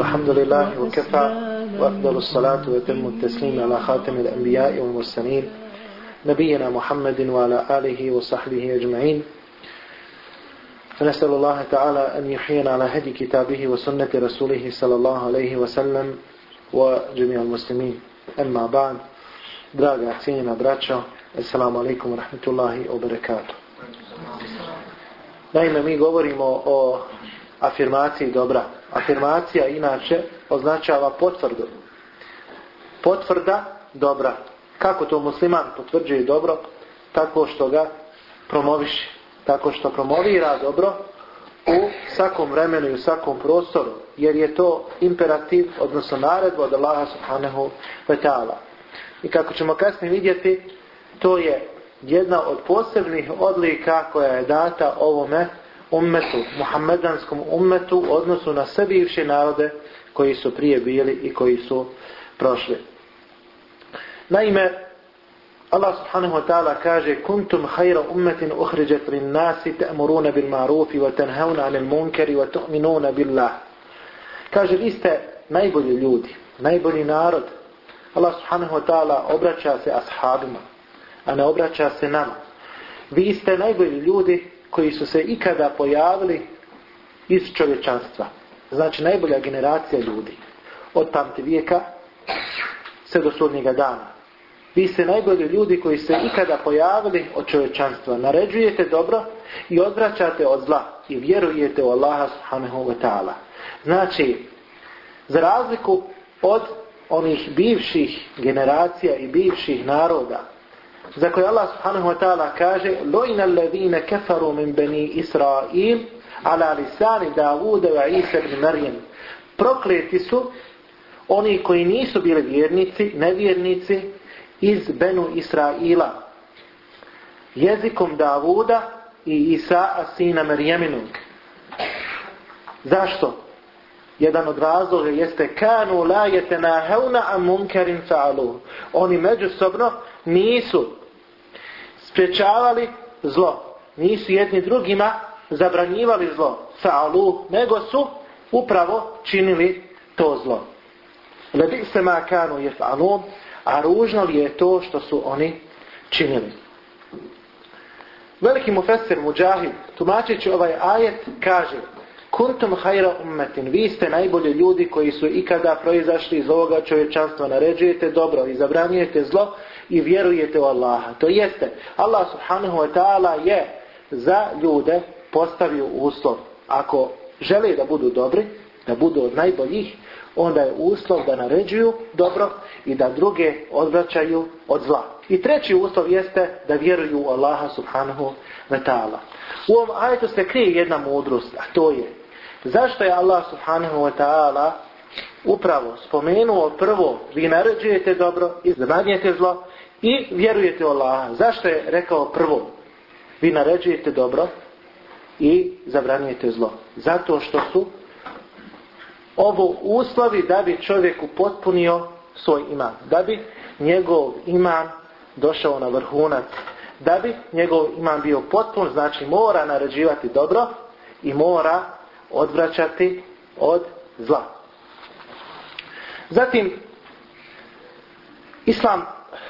الحمد لله وكفى وأفضل الصلاة ويتم التسليم على خاتم الأنبياء والمرسلين نبينا محمد وعلى آله وصحبه أجمعين فنسأل الله تعالى أن يحيينا على هدي كتابه وسنة رسوله صلى الله عليه وسلم وجميع المسلمين أما بعد دراجة cijenjena braćo, السلام عليكم ورحمة الله وبركاته barakatuh. Naime, mi govorimo o afirmaciji dobra. Afirmacija inače označava potvrdu. Potvrda dobra. Kako to musliman potvrđuje dobro? Tako što ga promoviši. Tako što promovira dobro u svakom vremenu i u svakom prostoru. Jer je to imperativ, odnosno naredba od Allaha subhanahu wa ta'ala. I kako ćemo kasnije vidjeti, to je jedna od posebnih odlika koja je data ovome ummetu, muhammedanskom ummetu u odnosu na sve bivše narode koji su prije bili i koji su prošli. Naime, Allah subhanahu wa ta'ala kaže Kuntum hajra ummetin uhriđet rin nasi ta'muruna bil ma'rufi wa tenhevna anil munkeri wa tu'minuna billah. Kaže, vi ste najbolji ljudi, najbolji narod. Allah subhanahu wa ta'ala obraća se ashabima, a ne obraća se nama. Vi ste najbolji ljudi koji su se ikada pojavili iz čovječanstva. Znači najbolja generacija ljudi. Od pamti vijeka sve do sudnjega dana. Vi ste najbolji ljudi koji se ikada pojavili od čovječanstva. Naređujete dobro i odvraćate od zla i vjerujete u Allaha subhanahu wa ta'ala. Znači, za razliku od onih bivših generacija i bivših naroda za koje Allah subhanahu wa ta'ala kaže Lojna levine kefaru min bani Israil ala lisani Davuda wa Isa ibn Prokleti su oni koji nisu bili vjernici, nevjernici iz Benu Israila jezikom Davuda i Isa sina Marijeminu. Zašto? Jedan od razloga jeste kanu la hauna an munkarin fa'alu. Oni međusobno nisu sprječavali zlo, nisu jedni drugima zabranjivali zlo, fa'alu, nego su upravo činili to zlo. ma kanu je a ružno li je to što su oni činili. Veliki mu Mujahid, tumačeći ovaj ajet, kaže Kuntum hajra ummetin, vi ste najbolji ljudi koji su ikada proizašli iz ovoga čovječanstva. Naređujete dobro i zabranjujete zlo i vjerujete u Allaha. To jeste, Allah subhanahu wa ta'ala je za ljude postavio uslov. Ako žele da budu dobri, da budu od najboljih, onda je uslov da naređuju dobro i da druge odvraćaju od zla. I treći uslov jeste da vjeruju u Allaha subhanahu wa ta'ala. U ovom ajetu se krije jedna mudrost, a to je Zašto je Allah subhanahu wa ta'ala upravo spomenuo prvo vi naređujete dobro i zabranjujete zlo i vjerujete u Allaha. Zašto je rekao prvo vi naređujete dobro i zabranjujete zlo? Zato što su ovo uslovi da bi čovjek upotpunio svoj iman. Da bi njegov iman došao na vrhunac. Da bi njegov iman bio potpun, znači mora naređivati dobro i mora odvraćati od zla. Zatim, Islam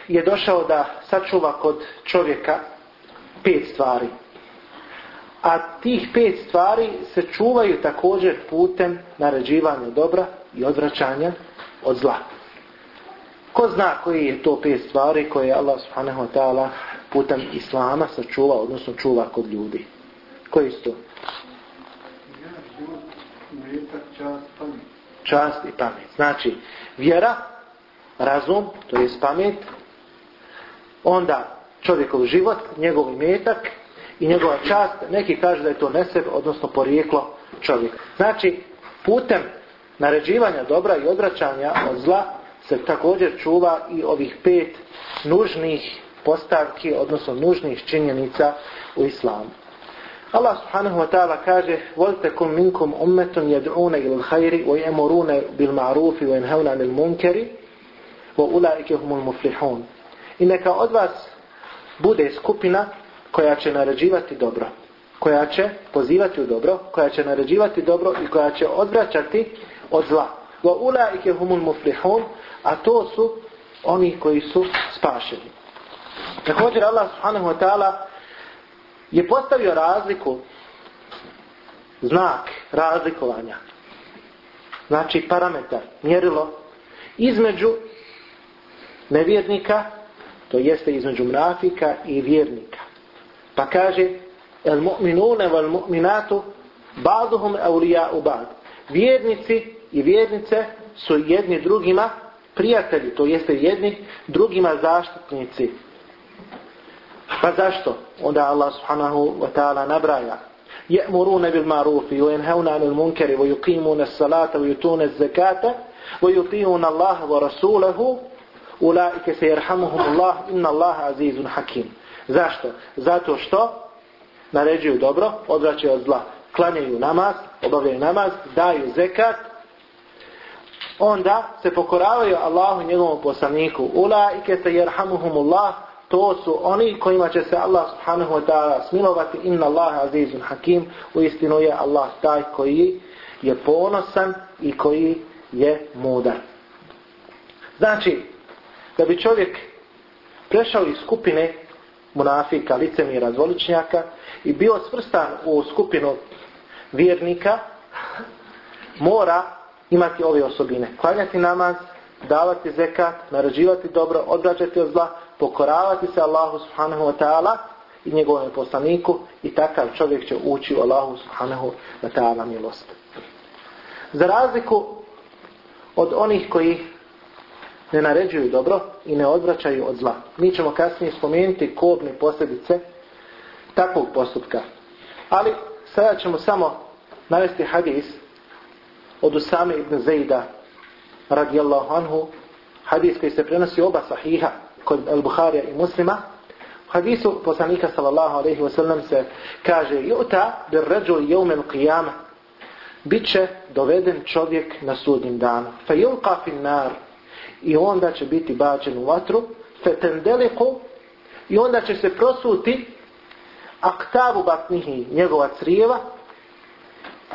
je došao da sačuva kod čovjeka pet stvari. A tih pet stvari se čuvaju također putem naređivanja dobra i odvraćanja od zla. Ko zna koji je to pet stvari koje je Allah subhanahu wa ta'ala putem Islama sačuva, odnosno čuva kod ljudi? Koji su to? čast i pamet. Znači, vjera, razum, to je pamet, onda čovjekov život, njegov imetak i njegova čast, neki kažu da je to neseb, odnosno porijeklo čovjek. Znači, putem naređivanja dobra i odračanja od zla se također čuva i ovih pet nužnih postavki, odnosno nužnih činjenica u islamu. Allah subhanahu wa ta'ala kaže وَلْتَكُمْ مِنْكُمْ أُمَّةٌ يَدْعُونَ ya'muruna bil ma'rufi بِالْمَعْرُوفِ وَيَنْهَوْنَ عَنِ الْمُنْكَرِ وَأُولَٰئِكَ هُمُ الْمُفْلِحُونَ I neka od vas bude skupina koja će naređivati dobro, koja će pozivati u dobro, koja će naređivati dobro i koja će odvraćati od zla. وَأُولَٰئِكَ هُمُ الْمُفْلِحُونَ A to su oni koji su spašeni. Također Allah subhanahu wa ta'ala je postavio razliku, znak razlikovanja, znači parametar, mjerilo, između nevjernika, to jeste između mrafika i vjernika. Pa kaže, el mu'minune val mu'minatu baduhum u bad. Vjernici i vjernice su jedni drugima prijatelji, to jeste jedni drugima zaštitnici. Pa zašto? Onda Allah subhanahu wa ta'ala nabraja. Je'muruna bil marufi, u enhevna anil munkeri, u yuqimuna salata, u yutuna zekata, u yuqimuna Allah wa rasulahu, u laike se irhamuhum Allah, inna Allaha azizun hakim. Zašto? Zato što naređuju dobro, odvraćaju od zla, klanjaju namaz, obavljaju namaz, daju zekat, onda se pokoravaju Allahu njegovom poslaniku ulaike se jerhamuhumullah to su oni kojima će se Allah subhanahu wa ta'ala smilovati inna Allah azizun hakim u istinu je Allah taj koji je ponosan i koji je mudar. Znači, da bi čovjek prešao iz skupine munafika, licemira, zvoličnjaka i bio svrstan u skupinu vjernika, mora imati ove osobine. Klanjati namaz, davati zekat, narađivati dobro, odrađati od zla, pokoravati se Allahu subhanahu wa ta'ala i njegovom poslaniku i takav čovjek će ući u Allahu subhanahu wa ta'ala milost. Za razliku od onih koji ne naređuju dobro i ne odvraćaju od zla. Mi ćemo kasnije spomenuti kobne posljedice takvog postupka. Ali sada ćemo samo navesti hadis od Usame ibn Zejda radijallahu anhu hadis koji se prenosi oba sahiha kod Al-Buharija i muslima, u hadisu poslanika sallallahu alaihi wasallam se kaže Ju'ta bir ređu jevmen qiyama bit će doveden čovjek na sudnjem danu. Fe yulqa fin nar i onda će biti bačen u vatru fe tendeliku i onda će se prosuti aktavu batnihi njegova crijeva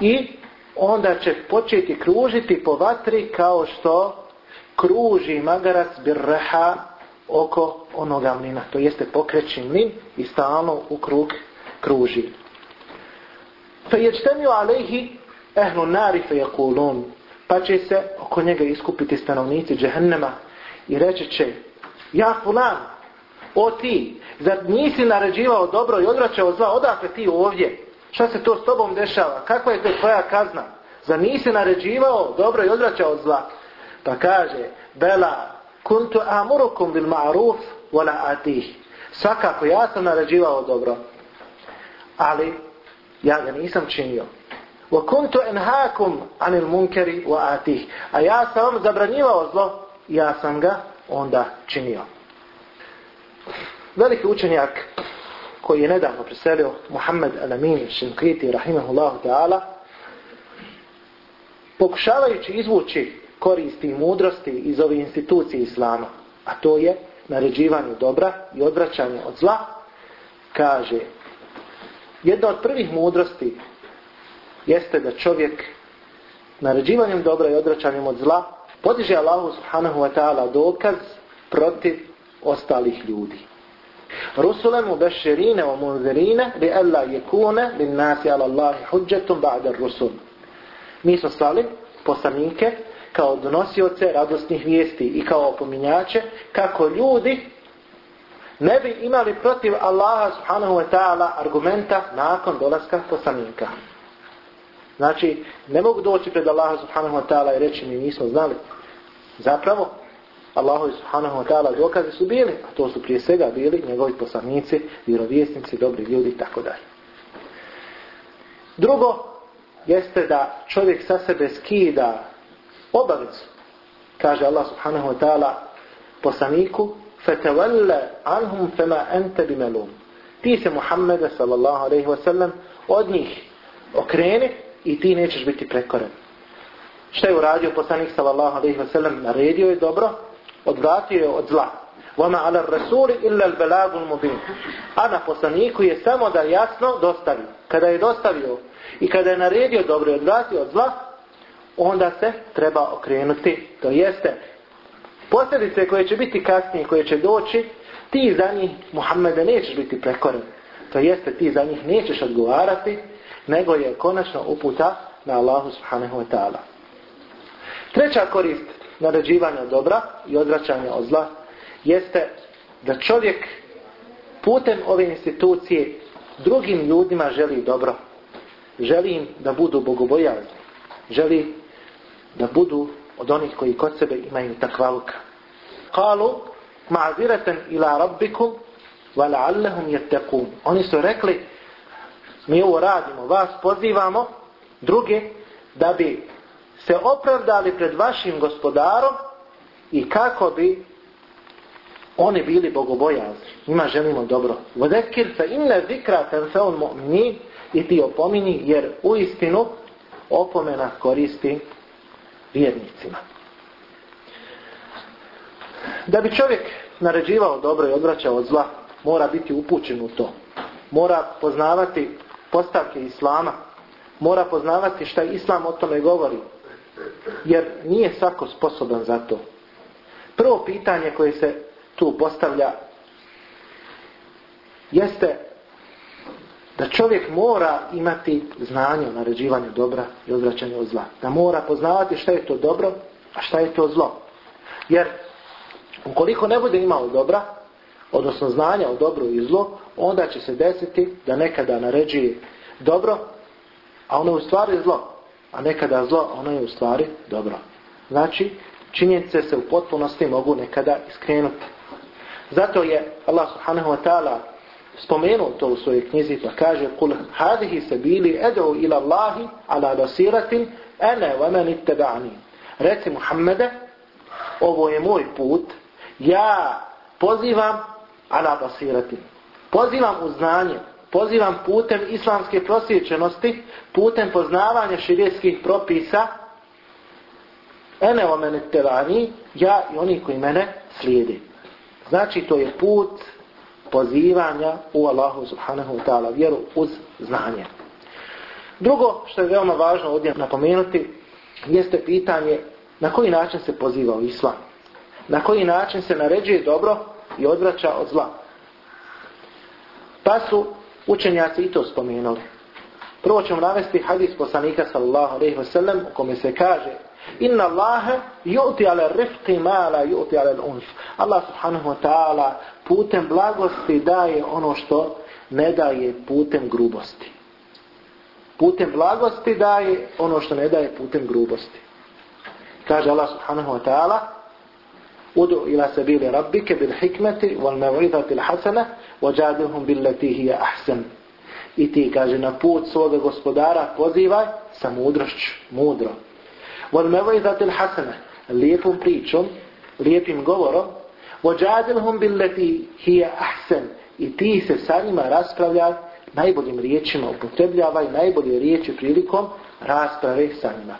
i onda će početi kružiti po vatri kao što kruži magarac birreha oko onoga mlina. To jeste pokreći mlin i stalno u krug kruži. Fe čtenio alehi ehlu nari fe Pa će se oko njega iskupiti stanovnici džehennema i reći će ja fulan, o ti, zar nisi naređivao dobro i odvraćao zla, odakle ti ovdje? Šta se to s tobom dešava? Kakva je to tvoja kazna? Zar nisi naređivao dobro i odvraćao zla? Pa kaže, bela, Kuntu amurukum bil ma'ruf wala atih. Svakako, ja sam narađivao dobro. Ali, ja ga nisam činio. Wa kuntu enhakum anil munkeri wa atih. A ja sam vam zabranjivao zlo, ja sam ga onda činio. Veliki učenjak koji je nedavno preselio, Muhammed Alamin Šinkiti, rahimahullahu ta'ala, pokušavajući izvući koristi i mudrosti iz ove institucije Islama, a to je naređivanje dobra i odvraćanje od zla, kaže jedna od prvih mudrosti jeste da čovjek naređivanjem dobra i odvraćanjem od zla podiže Allahu subhanahu wa ta'ala dokaz protiv ostalih ljudi. Rusulem u beširine o munzirine li alla jekune nasi ala Allahi huđetum ba'da rusul. Mi smo slali poslanike kao donosioce radosnih vijesti i kao opominjače kako ljudi ne bi imali protiv Allaha subhanahu wa ta'ala argumenta nakon dolaska poslanika. Znači, ne mogu doći pred Allaha subhanahu wa ta'ala i reći mi nismo znali. Zapravo, Allahu subhanahu wa ta'ala dokaze su bili, a to su prije svega bili njegovi poslanici, vjerovjesnici, dobri ljudi i tako dalje. Drugo, jeste da čovjek sa sebe skida obavezu. Kaže Allah subhanahu wa ta'ala poslaniku فَتَوَلَّ anhum فَمَا أَنْتَ بِمَلُومٍ Ti se Muhammede sallallahu alaihi wa sallam od njih okreni i ti nećeš biti prekoren. Šta je uradio poslanik sallallahu alaihi wa sallam? Naredio je dobro, odvratio je od zla. vama عَلَى illa al الْبَلَاغُ mubin. A na poslaniku je samo da jasno dostavi. Kada je dostavio i kada je naredio dobro i odvratio od zla, onda se treba okrenuti. To jeste posljedice koje će biti kasnije, koje će doći, ti za njih Muhammede nećeš biti prekoren. To jeste ti za njih nećeš odgovarati, nego je konačno uputa na Allahu subhanahu wa ta'ala. Treća korist naređivanja dobra i odvraćanja od zla jeste da čovjek putem ove institucije drugim ljudima želi dobro. Želi im da budu bogobojazni. Želi da budu od onih koji kod sebe imaju takvalka. Kalu, ma'ziratan ila rabbikum, vala'allahum Oni su rekli, mi ovo radimo, vas pozivamo, druge, da bi se opravdali pred vašim gospodarom i kako bi oni bili bogobojazni. ima želimo dobro. Vodekir se inne zikra on i ti jer u istinu opomena koristi vjernicima. Da bi čovjek naređivao dobro i odvraćao od zla, mora biti upućen u to. Mora poznavati postavke Islama. Mora poznavati šta Islam o tome govori. Jer nije svako sposoban za to. Prvo pitanje koje se tu postavlja jeste da čovjek mora imati znanje o naređivanju dobra i odvraćanju od zla. Da mora poznavati šta je to dobro, a šta je to zlo. Jer ukoliko ne bude imao dobra, odnosno znanja o dobru i zlu, onda će se desiti da nekada naređuje dobro, a ono je u stvari zlo. A nekada zlo, a ono je u stvari dobro. Znači, činjenice se u potpunosti mogu nekada iskrenuti. Zato je Allah subhanahu wa ta'ala spomenuo to u svojoj knjizi pa kaže kul hadihi se bili edu ila Allahi ala basiratin ene wa man ittaba'ani. Reci Muhammede, ovo je moj put, ja pozivam ala basiratin. Pozivam u znanje, pozivam putem islamske prosječenosti, putem poznavanja širijskih propisa, ene o mene tevani, ja i oni koji mene slijedi. Znači, to je put pozivanja u Allahu subhanahu wa ta'ala vjeru uz znanje. Drugo što je veoma važno ovdje napomenuti jeste pitanje na koji način se poziva u islam. Na koji način se naređuje dobro i odvraća od zla. Pa su učenjaci i to spomenuli. Prvo ćemo navesti hadis poslanika sallallahu alaihi wa sallam, u kome se kaže: "Inna Allaha yu'ti 'ala rifqi ma la yu'ti 'ala Allah subhanahu wa ta'ala putem blagosti daje ono što ne daje putem grubosti. Putem blagosti daje ono što ne daje putem grubosti. Kaže Allah subhanahu wa ta'ala Udu ila sabili rabbike bil hikmeti wal hasana l'hasana bil bil hiya ahsan. I ti, kaže, na put svoga gospodara pozivaj sa mudrošću, mudro. Wal mev'idati hasana lijepom pričom, lijepim govorom i ti se sa njima raspravlja najboljim riječima, i najbolje riječi prilikom rasprave sa njima.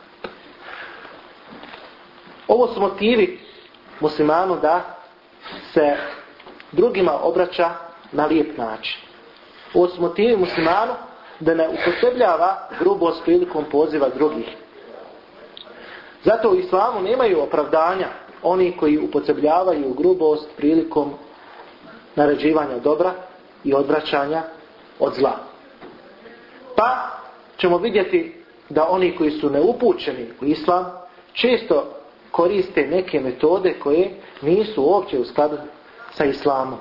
Ovo su motivi muslimanu da se drugima obraća na lijep način. Ovo su motivi muslimanu da ne upotrebljava grubost prilikom poziva drugih. Zato u islamu nemaju opravdanja oni koji upotrebljavaju grubost prilikom naređivanja dobra i odvraćanja od zla. Pa ćemo vidjeti da oni koji su neupućeni u islam često koriste neke metode koje nisu uopće u skladu sa islamom.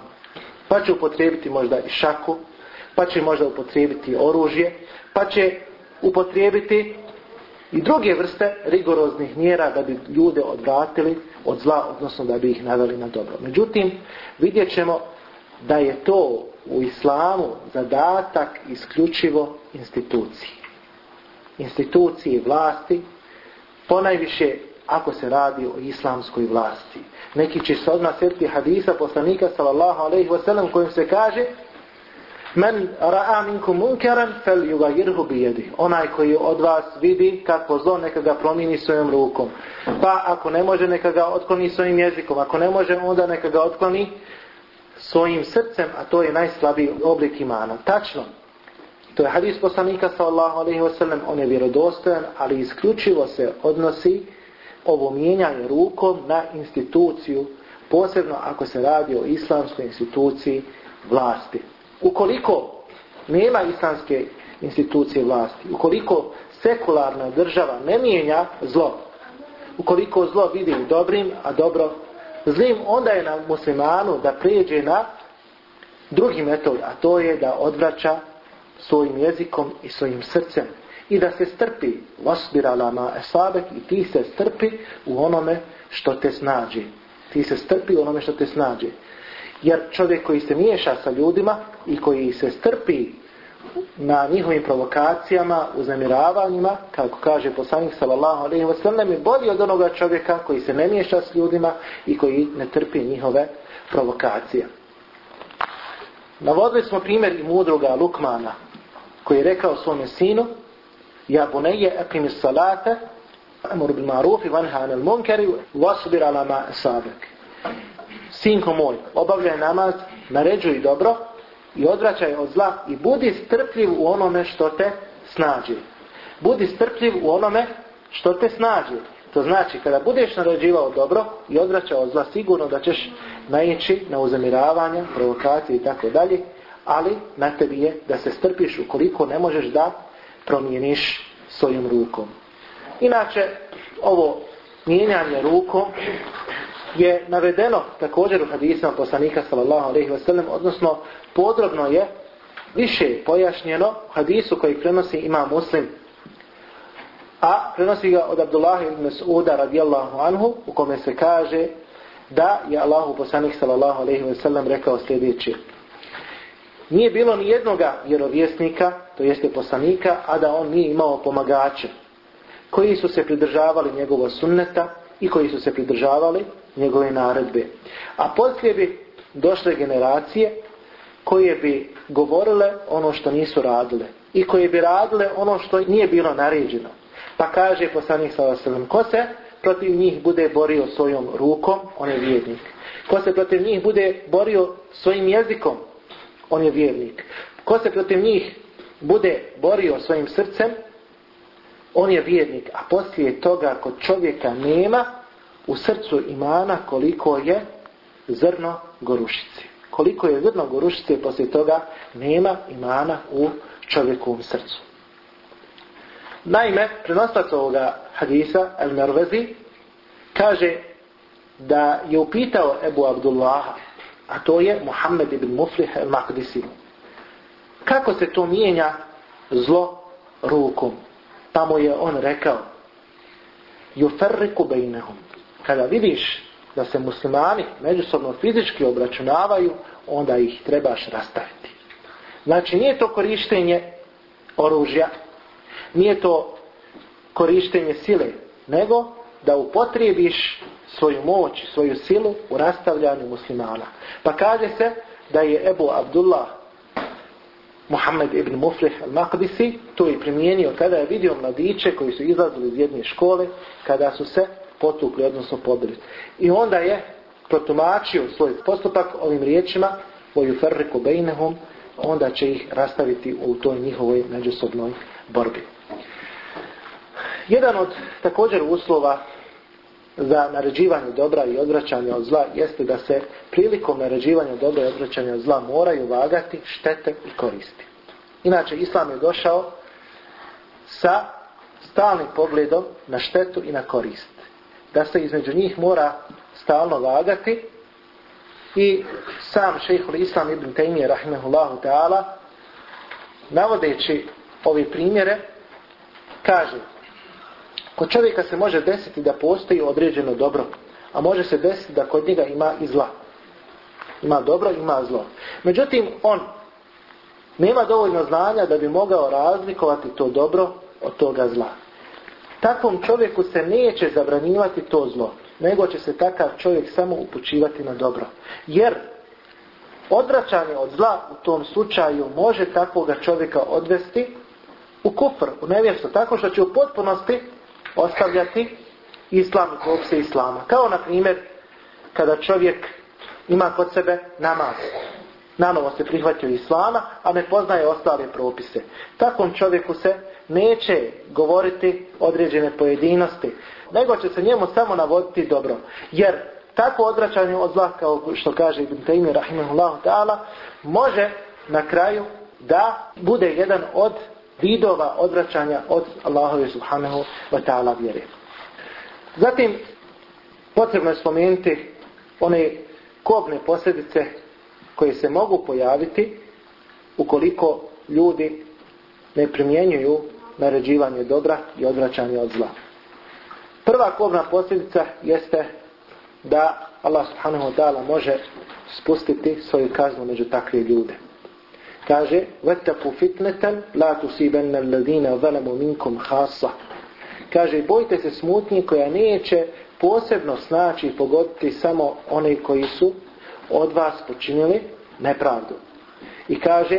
Pa će upotrijebiti možda i šaku, pa će možda upotrijebiti oružje, pa će upotrijebiti i druge vrste rigoroznih mjera da bi ljude odvratili od zla, odnosno da bi ih naveli na dobro. Međutim, vidjet ćemo da je to u islamu zadatak isključivo instituciji. Instituciji vlasti, ponajviše ako se radi o islamskoj vlasti. Neki će se odmah sjetiti hadisa poslanika sallallahu alaihi wasallam kojim se kaže Men ra'a minkum munkaran falyughayyirhu bi Onaj koji od vas vidi kako zlo neka ga promijeni svojom rukom. Pa ako ne može neka ga otkloni svojim jezikom, ako ne može onda neka ga otkloni svojim srcem, a to je najslabiji oblik imana. Tačno. To je hadis poslanika sallallahu alejhi ve sellem, on je vjerodostojan, ali isključivo se odnosi ovo mijenjanje rukom na instituciju, posebno ako se radi o islamskoj instituciji vlasti. Ukoliko nema islamske institucije vlasti, ukoliko sekularna država ne mijenja zlo, ukoliko zlo vidi dobrim, a dobro zlim, onda je na muslimanu da prijeđe na drugi metod, a to je da odvraća svojim jezikom i svojim srcem i da se strpi vasbiralama esabek i ti se strpi u onome što te snađe. Ti se strpi u onome što te snađi. Jer čovjek koji se miješa sa ljudima i koji se strpi na njihovim provokacijama, uznemiravanjima, kako kaže poslanik sallallahu alejhi ve sellem, je bolji od onoga čovjeka koji se ne miješa s ljudima i koji ne trpi njihove provokacije. Navodili smo primjer i mudroga Lukmana, koji je rekao svome sinu, ja buneje ekimis salate, amur bil marufi, vanhanel anil munkeri, wasbir ala ma Sinko moj, obavljaj namaz, naređuj dobro i odvraćaj od zla i budi strpljiv u onome što te snađi. Budi strpljiv u onome što te snađi. To znači, kada budeš naređivao dobro i odvraćao od zla, sigurno da ćeš naići na uzemiravanje, provokacije i tako dalje, ali na tebi je da se strpiš ukoliko ne možeš da promijeniš svojom rukom. Inače, ovo mijenjanje rukom je navedeno također u hadisima poslanika sallallahu alaihi sallam, odnosno podrobno je više pojašnjeno hadisu koji prenosi ima muslim a prenosi ga od Abdullah ibn Mas'uda radijallahu anhu u kome se kaže da je Allahu poslanik sallallahu alejhi sellem rekao sljedeće Nije bilo ni jednoga vjerovjesnika, to jeste poslanika, a da on nije imao pomagače koji su se pridržavali njegovog sunneta i koji su se pridržavali njegove naredbe. A poslije bi došle generacije koje bi govorile ono što nisu radile i koje bi radile ono što nije bilo naređeno. Pa kaže poslanik vasem, ko se protiv njih bude borio svojom rukom, on je vjernik. Ko se protiv njih bude borio svojim jezikom, on je vjernik. Ko se protiv njih bude borio svojim srcem, on je vjernik. A poslije toga kod čovjeka nema u srcu imana koliko je zrno gorušice. Koliko je zrno gorušice, poslije toga nema imana u čovjekovom srcu. Naime, prenostac ovoga hadisa, Al-Narvazi, kaže da je upitao Ebu Abdullaha, a to je Muhammed ibn Muflih al-Maqdisi, kako se to mijenja zlo rukom? Tamo pa je on rekao, Juferriku bejnehum, kada vidiš da se muslimani međusobno fizički obračunavaju, onda ih trebaš rastaviti. Znači nije to korištenje oružja, nije to korištenje sile, nego da upotrijebiš svoju moć svoju silu u rastavljanju muslimana. Pa kaže se da je Ebu Abdullah Muhammed ibn Muflih al-Maqdisi to i primijenio kada je vidio mladiće koji su izlazili iz jedne škole, kada su se potukli, odnosno pobili. I onda je protumačio svoj postupak ovim riječima koju ferriku onda će ih rastaviti u toj njihovoj međusobnoj borbi. Jedan od također uslova za naređivanje dobra i odvraćanje od zla jeste da se prilikom naređivanja dobra i odvraćanja od zla moraju vagati štete i koristi. Inače, Islam je došao sa stalnim pogledom na štetu i na korist da se između njih mora stalno lagati. i sam šehhul Islam ibn Taymiye rahimahullahu ta'ala navodeći ove primjere kaže kod čovjeka se može desiti da postoji određeno dobro a može se desiti da kod njega ima i zla ima dobro, ima zlo međutim on nema dovoljno znanja da bi mogao razlikovati to dobro od toga zla takvom čovjeku se neće zabranjivati to zlo, nego će se takav čovjek samo upućivati na dobro. Jer odvraćanje od zla u tom slučaju može takvoga čovjeka odvesti u kufr, u nevjesto. tako što će u potpunosti ostavljati islam u kopse islama. Kao na primjer kada čovjek ima kod sebe namaz. Namovo se prihvatio islama, a ne poznaje ostale propise. Takvom čovjeku se neće govoriti određene pojedinosti, nego će se njemu samo navoditi dobro. Jer takvo odvraćanje od zla, kao što kaže Ibn Taymi, rahimahullahu ta'ala, može na kraju da bude jedan od vidova odvraćanja od Allahove subhanahu wa ta'ala vjere. Zatim, potrebno je spomenuti one kobne posljedice koje se mogu pojaviti ukoliko ljudi ne primjenjuju naređivanje dobra i odvraćanje od zla. Prva kobna posljedica jeste da Allah subhanahu wa ta'ala može spustiti svoju kaznu među takve ljude. Kaže, وَتَّقُوا فِتْنَةً لَا تُسِيبَنَّ الَّذِينَ ظَلَمُوا مِنْكُمْ Hasa, Kaže, bojte se smutnji koja neće posebno snaći i pogoditi samo one koji su od vas počinili nepravdu. I kaže,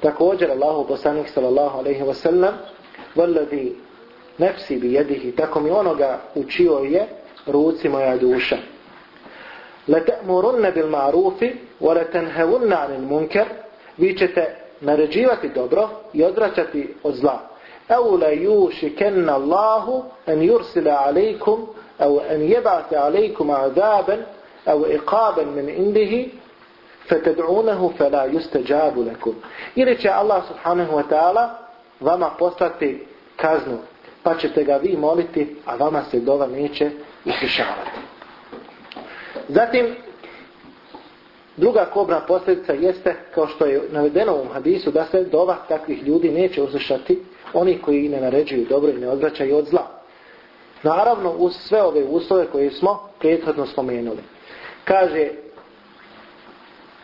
Također Allahu poslanik sallallahu alejhi ve sellem "Vallazi nefsi bi yadihi", tako mi onoga učio je ruci moja duša. "La ta'murunna bil ma'rufi wa la tanhawunna 'anil munkar", vi ćete naređivati dobro i odvraćati od zla. "Au la yushikanna Allahu an yursila alaykum au an yab'atha alaykum 'adaban au iqaban min indihi فَتَدْعُونَهُ فَلَا يُسْتَجَابُ لَكُمْ Ili će Allah subhanahu wa ta'ala vama poslati kaznu, pa ćete ga vi moliti, a vama se dova neće uslišavati. Zatim, druga kobra posljedica jeste, kao što je navedeno u hadisu, da se dova takvih ljudi neće uslišati, oni koji ne naređuju dobro i ne odvraćaju od zla. Naravno, uz sve ove uslove koje smo prethodno spomenuli. Kaže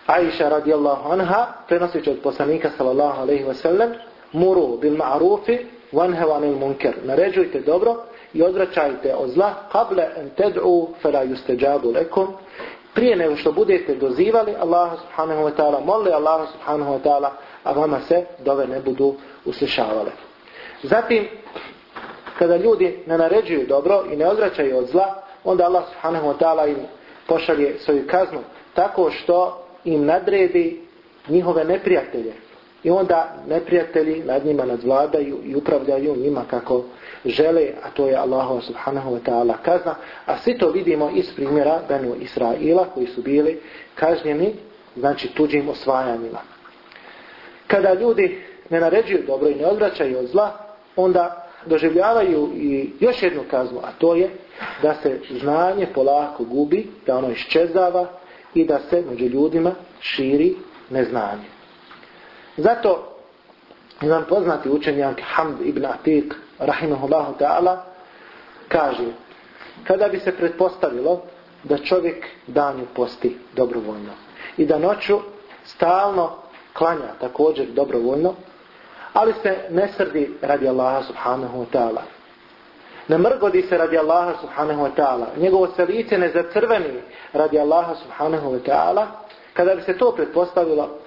Aisha radijallahu anha prenoseći od poslanika sallallahu alejhi ve sellem muru bil ma'rufi wanha 'anil munkar. Naređujte dobro i odvraćajte od zla qabla an tad'u fala yustajabu lakum. Prije nego što budete dozivali Allaha subhanahu wa ta'ala, molili Allaha subhanahu wa ta'ala, a vama se dove ne budu uslišavale. Zatim, kada ljudi ne naređuju dobro i ne odvraćaju od zla, onda Allah subhanahu wa ta'ala im pošalje svoju kaznu tako što im nadredi njihove neprijatelje. I onda neprijatelji nad njima nadvladaju i upravljaju njima kako žele, a to je Allah subhanahu wa ta'ala kazna. A svi to vidimo iz primjera Benu Israila koji su bili kažnjeni, znači tuđim osvajanjima. Kada ljudi ne naređuju dobro i ne odvraćaju od zla, onda doživljavaju i još jednu kaznu, a to je da se znanje polako gubi, da ono iščezava, i da se među ljudima širi neznanje. Zato jedan poznati učenjak Hamd ibn Atik rahimahullahu ta'ala kaže kada bi se pretpostavilo da čovjek danju posti dobrovoljno i da noću stalno klanja također dobrovoljno ali se ne srdi radi Allaha subhanahu wa ta'ala ne mrgodi se radi Allaha subhanahu wa ta'ala. Njegovo se lice ne zacrveni radi Allaha subhanahu wa ta'ala. Kada bi se to pretpostavilo,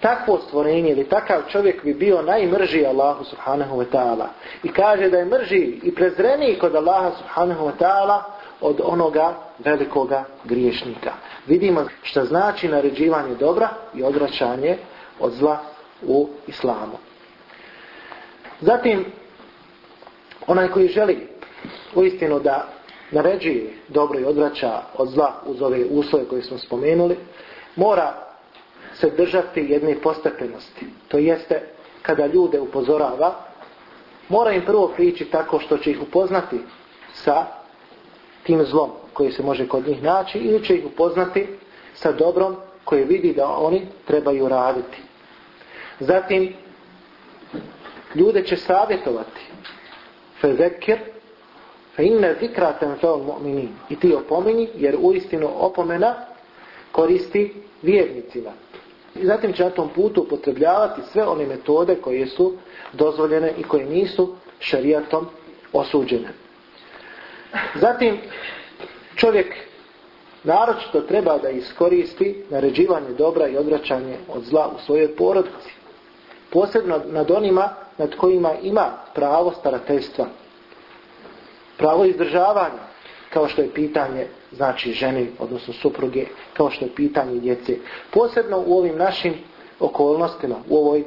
takvo stvorenje ili takav čovjek bi bio najmržiji Allahu subhanahu wa ta'ala. I kaže da je mrži i prezreniji kod Allaha subhanahu wa ta'ala od onoga velikoga griješnika. Vidimo što znači naređivanje dobra i odvraćanje od zla u islamu. Zatim, onaj koji želi uistinu da naređuje dobro i odvraća od zla uz ove uslove koje smo spomenuli, mora se držati jedne postepenosti. To jeste, kada ljude upozorava, mora im prvo prići tako što će ih upoznati sa tim zlom koji se može kod njih naći ili će ih upoznati sa dobrom koje vidi da oni trebaju raditi. Zatim, ljude će savjetovati. Fezekir Fe inne zikra mu'minin. I ti opomeni, jer uistinu opomena koristi vjernicima. I zatim će na tom putu upotrebljavati sve one metode koje su dozvoljene i koje nisu šarijatom osuđene. Zatim, čovjek naročito treba da iskoristi naređivanje dobra i odvraćanje od zla u svojoj porodici. Posebno nad onima nad kojima ima pravo starateljstva. Pravo izdržavanja, kao što je pitanje znači žene, odnosno supruge, kao što je pitanje djece. Posebno u ovim našim okolnostima, u ovoj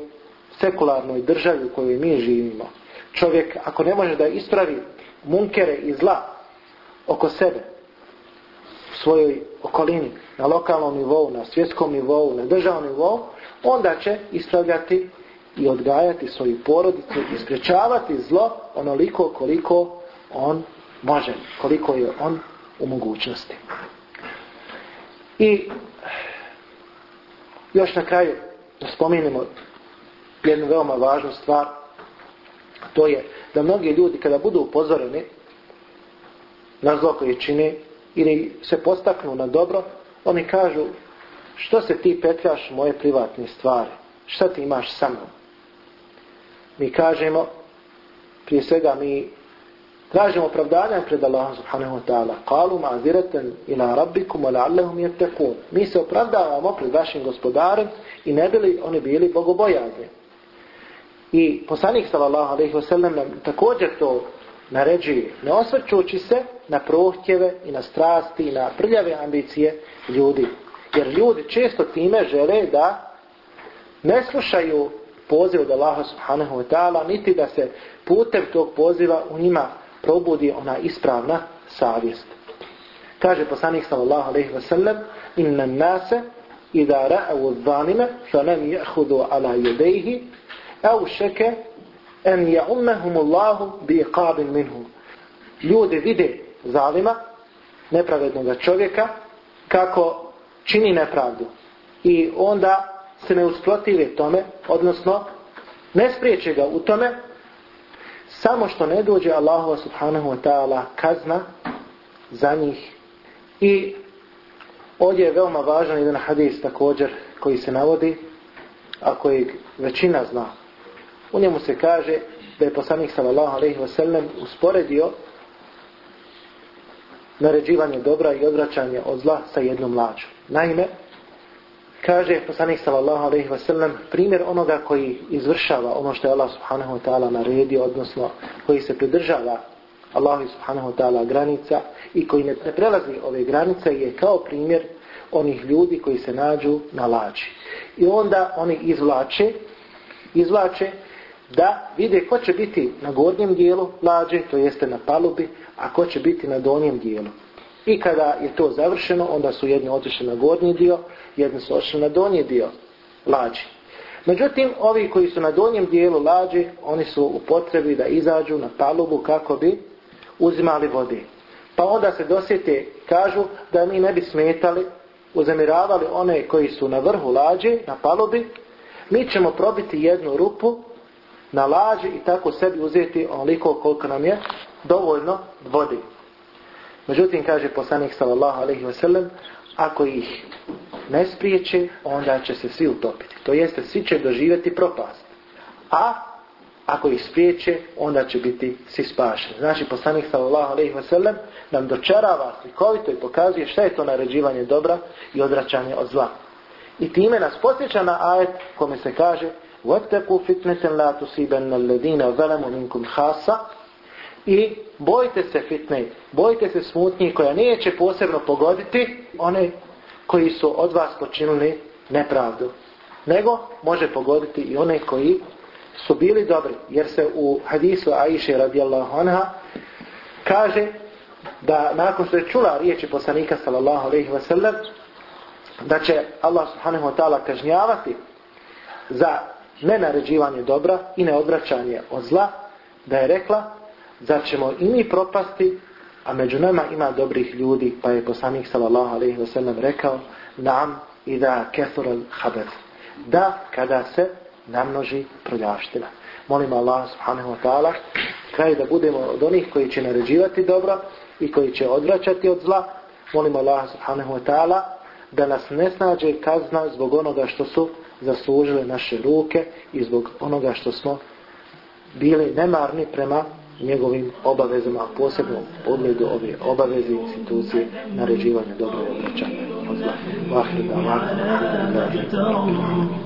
sekularnoj državi u kojoj mi živimo, čovjek ako ne može da ispravi munkere i zla oko sebe, u svojoj okolini, na lokalnom nivou, na svjetskom nivou, na državnom nivou, onda će ispravljati i odgajati svoju porodicu i zlo onoliko koliko on može, koliko je on u mogućnosti. I još na kraju spomenimo jednu veoma važnu stvar, to je da mnogi ljudi kada budu upozoreni na zlo koje čine ili se postaknu na dobro, oni kažu što se ti petljaš moje privatne stvari, šta ti imaš sa mnom? Mi kažemo, prije svega mi tražimo opravdanja pred Allahom subhanahu wa ta'ala. Kalu ma'ziratan ila rabbikum la'allahum Mi se opravdavamo pred vašim gospodarem i ne bili oni bili bogobojazni. I poslanik sallallahu alejhi ve sellem nam također to naređuje, ne osvrćući se na prohtjeve i na strasti i na prljave ambicije ljudi. Jer ljudi često time žele da ne slušaju poziv od Allaha subhanahu wa ta'ala, niti da se putem tog poziva u njima probudi ona ispravna savjest. Kaže poslanik sallallahu alejhi ve sellem: "Inna nase idha ra'u adh-dhalima lam ya'khudhu ala yadayhi aw shaka an ya'ummahum Allah biqabin minhu." Ljudi vide zalima, nepravednog čovjeka, kako čini nepravdu. I onda se ne usprotive tome, odnosno ne spriječe ga u tome, samo što ne dođe Allahu subhanahu wa ta'ala kazna za njih. I ovdje je veoma važan jedan hadis također koji se navodi, a kojeg većina zna. U njemu se kaže da je poslanik sallallahu alejhi ve sellem usporedio naređivanje dobra i odvraćanje od zla sa jednom mlađom. Naime, Kaže poslanik sallallahu alejhi ve sellem primjer onoga koji izvršava ono što je Allah subhanahu wa ta'ala naredio, odnosno koji se pridržava Allah subhanahu wa ta'ala granica i koji ne prelazi ove granice je kao primjer onih ljudi koji se nađu na lači. I onda oni izvlače, izvlače da vide ko će biti na gornjem dijelu lađe, to jeste na palubi, a ko će biti na donjem dijelu. I kada je to završeno, onda su jedni otišli na gornji dio, jedni su otišli na donji dio lađi. Međutim, ovi koji su na donjem dijelu lađi, oni su u potrebi da izađu na palubu kako bi uzimali vode. Pa onda se dosjete, kažu da mi ne bi smetali, uzemiravali one koji su na vrhu lađe, na palubi, mi ćemo probiti jednu rupu na lađi i tako sebi uzeti onoliko koliko nam je dovoljno vodi. Međutim, kaže poslanik sallallahu alaihi wasallam, ako ih ne spriječe, onda će se svi utopiti. To jeste, svi će doživjeti propast. A ako ih spriječe, onda će biti svi spašeni. Znači, poslanik sallallahu alaihi wasallam nam dočarava slikovito i pokazuje šta je to naređivanje dobra i odračanje od zla. I time nas posjeća na ajet kome se kaže وَتَّقُوا فِتْنَةً لَا i bojte se fitne, bojte se smutnji koja neće posebno pogoditi one koji su od vas počinili nepravdu. Nego može pogoditi i one koji su bili dobri. Jer se u hadisu Aisha radijallahu anha kaže da nakon što je čula riječi poslanika sallallahu alaihi da će Allah subhanahu wa ta'ala kažnjavati za nenaređivanje dobra i neodvraćanje od zla da je rekla zar ćemo i mi propasti, a među nama ima dobrih ljudi, pa je poslanik sallallahu alaihi sellem rekao, nam i da al-habet Da, kada se namnoži prljavština Molim Allah subhanahu wa ta'ala kraj da budemo od onih koji će naređivati dobro i koji će odvraćati od zla. Molim Allah subhanahu wa ta'ala da nas ne snađe kazna zbog onoga što su zaslužile naše ruke i zbog onoga što smo bili nemarni prema njegovim obavezama, posebno pogledu ove obaveze institucije naređivanja dobrog Vahri da